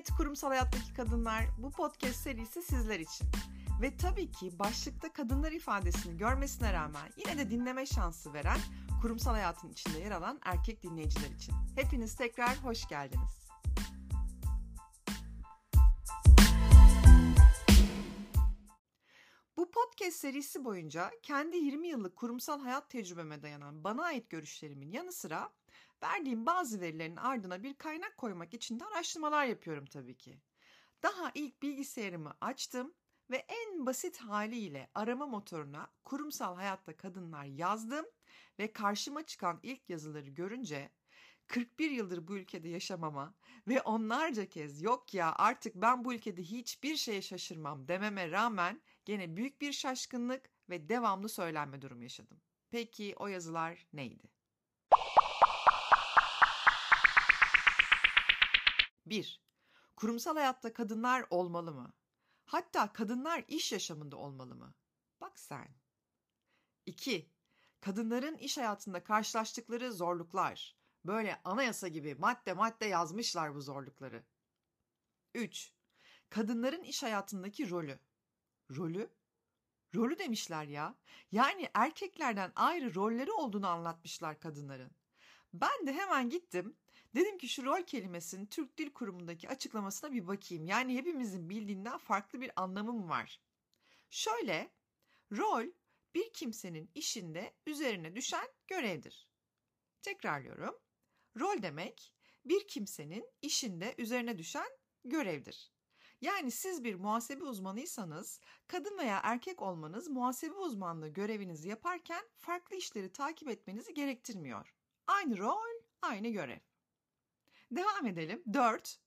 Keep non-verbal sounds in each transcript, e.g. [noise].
Evet kurumsal hayattaki kadınlar bu podcast serisi sizler için. Ve tabii ki başlıkta kadınlar ifadesini görmesine rağmen yine de dinleme şansı veren kurumsal hayatın içinde yer alan erkek dinleyiciler için. Hepiniz tekrar hoş geldiniz. Bu podcast serisi boyunca kendi 20 yıllık kurumsal hayat tecrübeme dayanan bana ait görüşlerimin yanı sıra verdiğim bazı verilerin ardına bir kaynak koymak için de araştırmalar yapıyorum tabii ki. Daha ilk bilgisayarımı açtım ve en basit haliyle arama motoruna kurumsal hayatta kadınlar yazdım ve karşıma çıkan ilk yazıları görünce 41 yıldır bu ülkede yaşamama ve onlarca kez yok ya artık ben bu ülkede hiçbir şeye şaşırmam dememe rağmen gene büyük bir şaşkınlık ve devamlı söylenme durumu yaşadım. Peki o yazılar neydi? 1. Kurumsal hayatta kadınlar olmalı mı? Hatta kadınlar iş yaşamında olmalı mı? Bak sen. 2. Kadınların iş hayatında karşılaştıkları zorluklar. Böyle anayasa gibi madde madde yazmışlar bu zorlukları. 3. Kadınların iş hayatındaki rolü. Rolü? Rolü demişler ya. Yani erkeklerden ayrı rolleri olduğunu anlatmışlar kadınların. Ben de hemen gittim. Dedim ki şu rol kelimesinin Türk Dil Kurumu'ndaki açıklamasına bir bakayım. Yani hepimizin bildiğinden farklı bir anlamı mı var? Şöyle, rol bir kimsenin işinde üzerine düşen görevdir. Tekrarlıyorum. Rol demek bir kimsenin işinde üzerine düşen görevdir. Yani siz bir muhasebe uzmanıysanız kadın veya erkek olmanız muhasebe uzmanlığı görevinizi yaparken farklı işleri takip etmenizi gerektirmiyor. Aynı rol, aynı görev. Devam edelim. 4.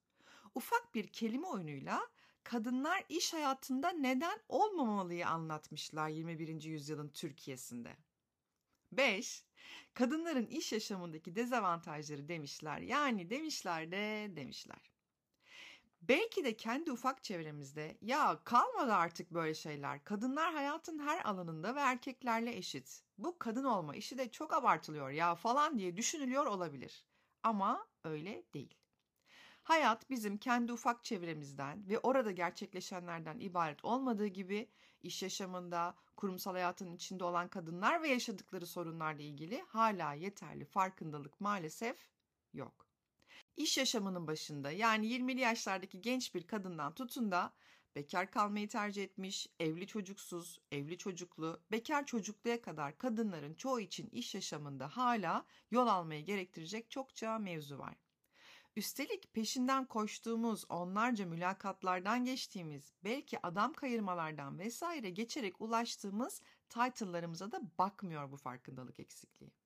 Ufak bir kelime oyunuyla kadınlar iş hayatında neden olmamalıyı anlatmışlar 21. yüzyılın Türkiye'sinde. 5. Kadınların iş yaşamındaki dezavantajları demişler. Yani demişler de demişler. Belki de kendi ufak çevremizde ya kalmadı artık böyle şeyler. Kadınlar hayatın her alanında ve erkeklerle eşit. Bu kadın olma işi de çok abartılıyor ya falan diye düşünülüyor olabilir. Ama öyle değil. Hayat bizim kendi ufak çevremizden ve orada gerçekleşenlerden ibaret olmadığı gibi iş yaşamında, kurumsal hayatın içinde olan kadınlar ve yaşadıkları sorunlarla ilgili hala yeterli farkındalık maalesef yok. İş yaşamının başında yani 20'li yaşlardaki genç bir kadından tutun da bekar kalmayı tercih etmiş, evli çocuksuz, evli çocuklu, bekar çocukluya kadar kadınların çoğu için iş yaşamında hala yol almayı gerektirecek çokça mevzu var. Üstelik peşinden koştuğumuz onlarca mülakatlardan geçtiğimiz, belki adam kayırmalardan vesaire geçerek ulaştığımız title'larımıza da bakmıyor bu farkındalık eksikliği.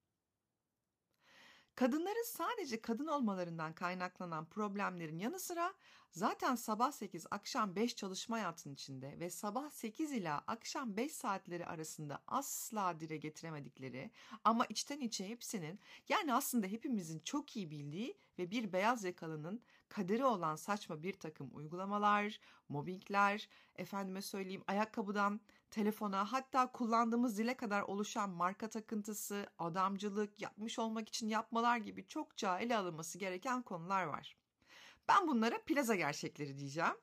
Kadınların sadece kadın olmalarından kaynaklanan problemlerin yanı sıra zaten sabah 8 akşam 5 çalışma hayatının içinde ve sabah 8 ila akşam 5 saatleri arasında asla dile getiremedikleri ama içten içe hepsinin yani aslında hepimizin çok iyi bildiği ve bir beyaz yakalının kaderi olan saçma bir takım uygulamalar, mobbingler, efendime söyleyeyim ayakkabıdan telefona hatta kullandığımız zile kadar oluşan marka takıntısı, adamcılık, yapmış olmak için yapmalar gibi çokça ele alınması gereken konular var. Ben bunlara plaza gerçekleri diyeceğim.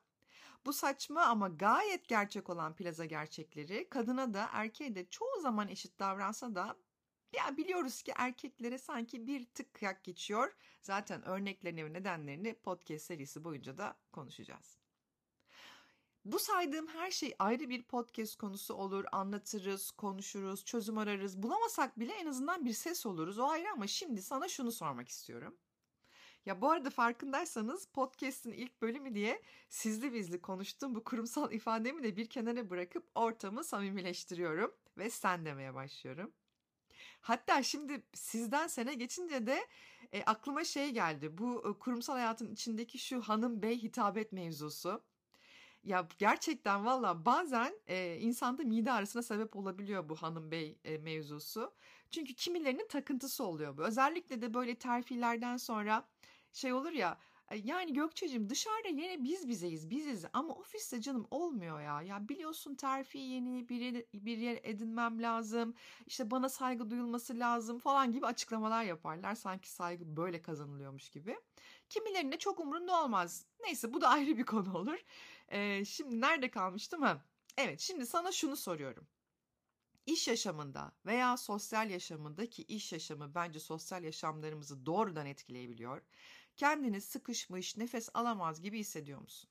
Bu saçma ama gayet gerçek olan plaza gerçekleri kadına da erkeğe de çoğu zaman eşit davransa da ya biliyoruz ki erkeklere sanki bir tık kıyak geçiyor. Zaten örneklerini ve nedenlerini podcast serisi boyunca da konuşacağız. Bu saydığım her şey ayrı bir podcast konusu olur. Anlatırız, konuşuruz, çözüm ararız. Bulamasak bile en azından bir ses oluruz. O ayrı ama şimdi sana şunu sormak istiyorum. Ya bu arada farkındaysanız podcast'in ilk bölümü diye sizli bizli konuştuğum bu kurumsal ifademi de bir kenara bırakıp ortamı samimileştiriyorum ve sen demeye başlıyorum. Hatta şimdi sizden sene geçince de e, aklıma şey geldi. Bu e, kurumsal hayatın içindeki şu hanım bey hitabet mevzusu. Ya gerçekten valla bazen e, insanda mide ağrısına sebep olabiliyor bu hanım bey e, mevzusu. Çünkü kimilerinin takıntısı oluyor bu. Özellikle de böyle terfilerden sonra şey olur ya yani Gökçe'cim dışarıda yine biz bizeyiz biziz ama ofiste canım olmuyor ya. Ya biliyorsun terfi yeni bir, bir yer edinmem lazım. İşte bana saygı duyulması lazım falan gibi açıklamalar yaparlar. Sanki saygı böyle kazanılıyormuş gibi. Kimilerine çok umurunda olmaz. Neyse bu da [laughs] ayrı bir konu olur. Ee, şimdi nerede kalmıştım? Ha? Evet şimdi sana şunu soruyorum. İş yaşamında veya sosyal yaşamında ki iş yaşamı bence sosyal yaşamlarımızı doğrudan etkileyebiliyor. Kendini sıkışmış, nefes alamaz gibi hissediyor musun?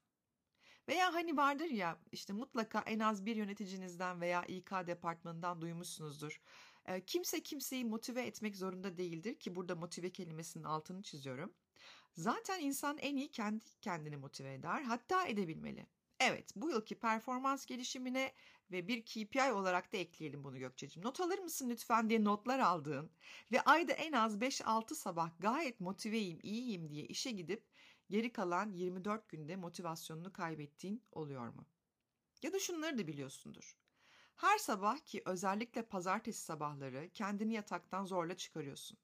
Veya hani vardır ya işte mutlaka en az bir yöneticinizden veya İK departmanından duymuşsunuzdur. E, kimse kimseyi motive etmek zorunda değildir ki burada motive kelimesinin altını çiziyorum. Zaten insan en iyi kendi kendini motive eder hatta edebilmeli. Evet bu yılki performans gelişimine ve bir KPI olarak da ekleyelim bunu Gökçe'cim. Not alır mısın lütfen diye notlar aldığın ve ayda en az 5-6 sabah gayet motiveyim, iyiyim diye işe gidip geri kalan 24 günde motivasyonunu kaybettiğin oluyor mu? Ya da şunları da biliyorsundur. Her sabah ki özellikle pazartesi sabahları kendini yataktan zorla çıkarıyorsun.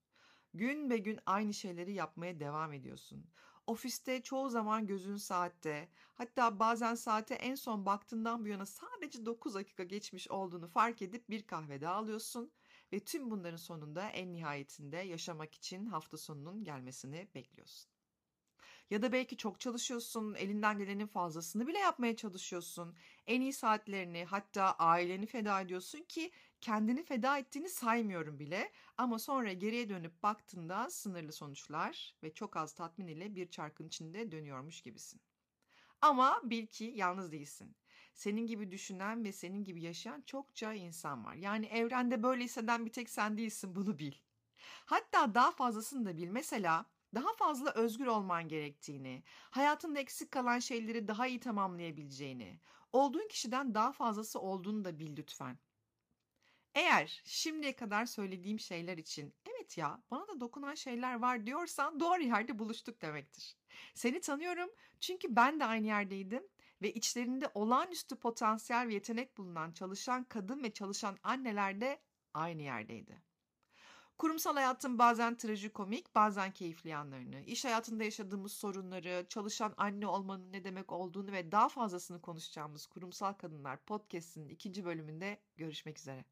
Gün be gün aynı şeyleri yapmaya devam ediyorsun. Ofiste çoğu zaman gözün saatte, hatta bazen saate en son baktığından bu yana sadece 9 dakika geçmiş olduğunu fark edip bir kahve daha alıyorsun ve tüm bunların sonunda en nihayetinde yaşamak için hafta sonunun gelmesini bekliyorsun. Ya da belki çok çalışıyorsun, elinden gelenin fazlasını bile yapmaya çalışıyorsun. En iyi saatlerini hatta aileni feda ediyorsun ki kendini feda ettiğini saymıyorum bile. Ama sonra geriye dönüp baktığında sınırlı sonuçlar ve çok az tatmin ile bir çarkın içinde dönüyormuş gibisin. Ama bil ki yalnız değilsin. Senin gibi düşünen ve senin gibi yaşayan çokça insan var. Yani evrende böyle hisseden bir tek sen değilsin bunu bil. Hatta daha fazlasını da bil. Mesela daha fazla özgür olman gerektiğini, hayatında eksik kalan şeyleri daha iyi tamamlayabileceğini, olduğun kişiden daha fazlası olduğunu da bil lütfen. Eğer şimdiye kadar söylediğim şeyler için evet ya bana da dokunan şeyler var diyorsan doğru yerde buluştuk demektir. Seni tanıyorum çünkü ben de aynı yerdeydim ve içlerinde olağanüstü potansiyel ve yetenek bulunan çalışan kadın ve çalışan anneler de aynı yerdeydi. Kurumsal hayatın bazen trajikomik, bazen keyifli yanlarını, iş hayatında yaşadığımız sorunları, çalışan anne olmanın ne demek olduğunu ve daha fazlasını konuşacağımız Kurumsal Kadınlar Podcast'in ikinci bölümünde görüşmek üzere.